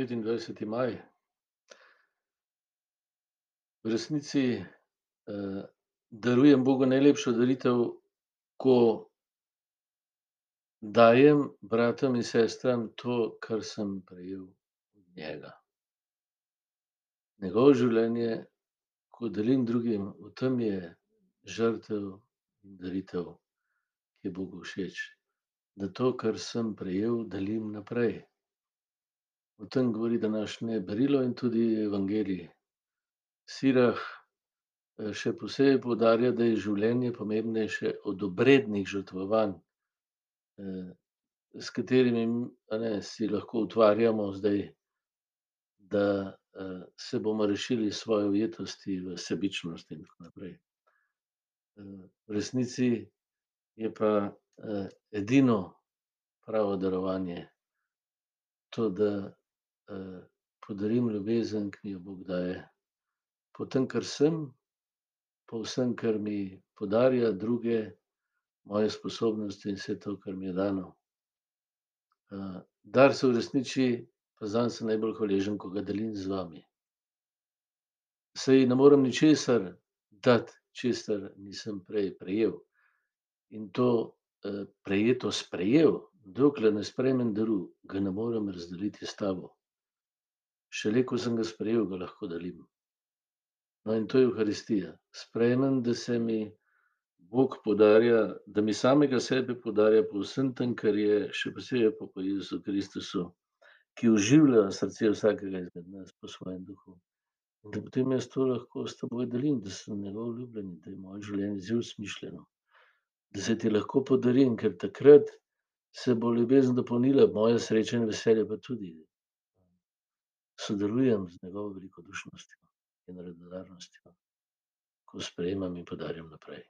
Petindvajseti maj. V resnici, darujem Bogu najlepšo daritev, ko dajem bratom in sestram to, kar sem prejel od njega. Njegovo življenje, ko delim drugim, v tem je žrtev in daritev, ki je Bogu všeč. Da to, kar sem prejel, delim naprej. O tem govori današnje berilo in tudi evangelij. Sirach, še posebej poudarja, da je življenje pomembnejše od obrednih žrtvovanj, s katerimi, ne, si lahko utvarjamo zdaj, da, se bomo rešili svoje ujetosti v sebičnosti in tako naprej. v resnici je pa, edino pravo darovanje to, da, podarim ljubezen, ki mi jo Bog daje. Po tem, kar sem, po vsem, kar mi podarja druge, moje sposobnosti in vse to, kar mi je dano. dar se uresniči, pa zanj sem najbolj hvaležen, ko ga delim z vami. Saj ne morem ničesar dati, česar nisem prej prejel. In to, prejeto sprejel, dokler ne sprejmem daru, ga ne morem razdeliti s tabo. Šele ko sem ga sprejel, ga lahko delim. No, in to je evharistija. Sprejmem, da se mi Bog podarja, da mi samega sebe podarja po vsem tem, kar je, še posebej pa po Jezusu Kristusu, ki oživlja srce vsakega izmed nas po svojem duhu. In da potem jaz to lahko s teboj delim, da sem njegov ljubljenec, da je moje življenje že osmišljeno. Da se ti lahko podarim, ker takrat se bo ljubezen dopolnila, moja sreča in veselje pa tudi. Sodelujem z njegovo velikodušnostjo in radodarnostjo, ko sprejemam in podarjam naprej.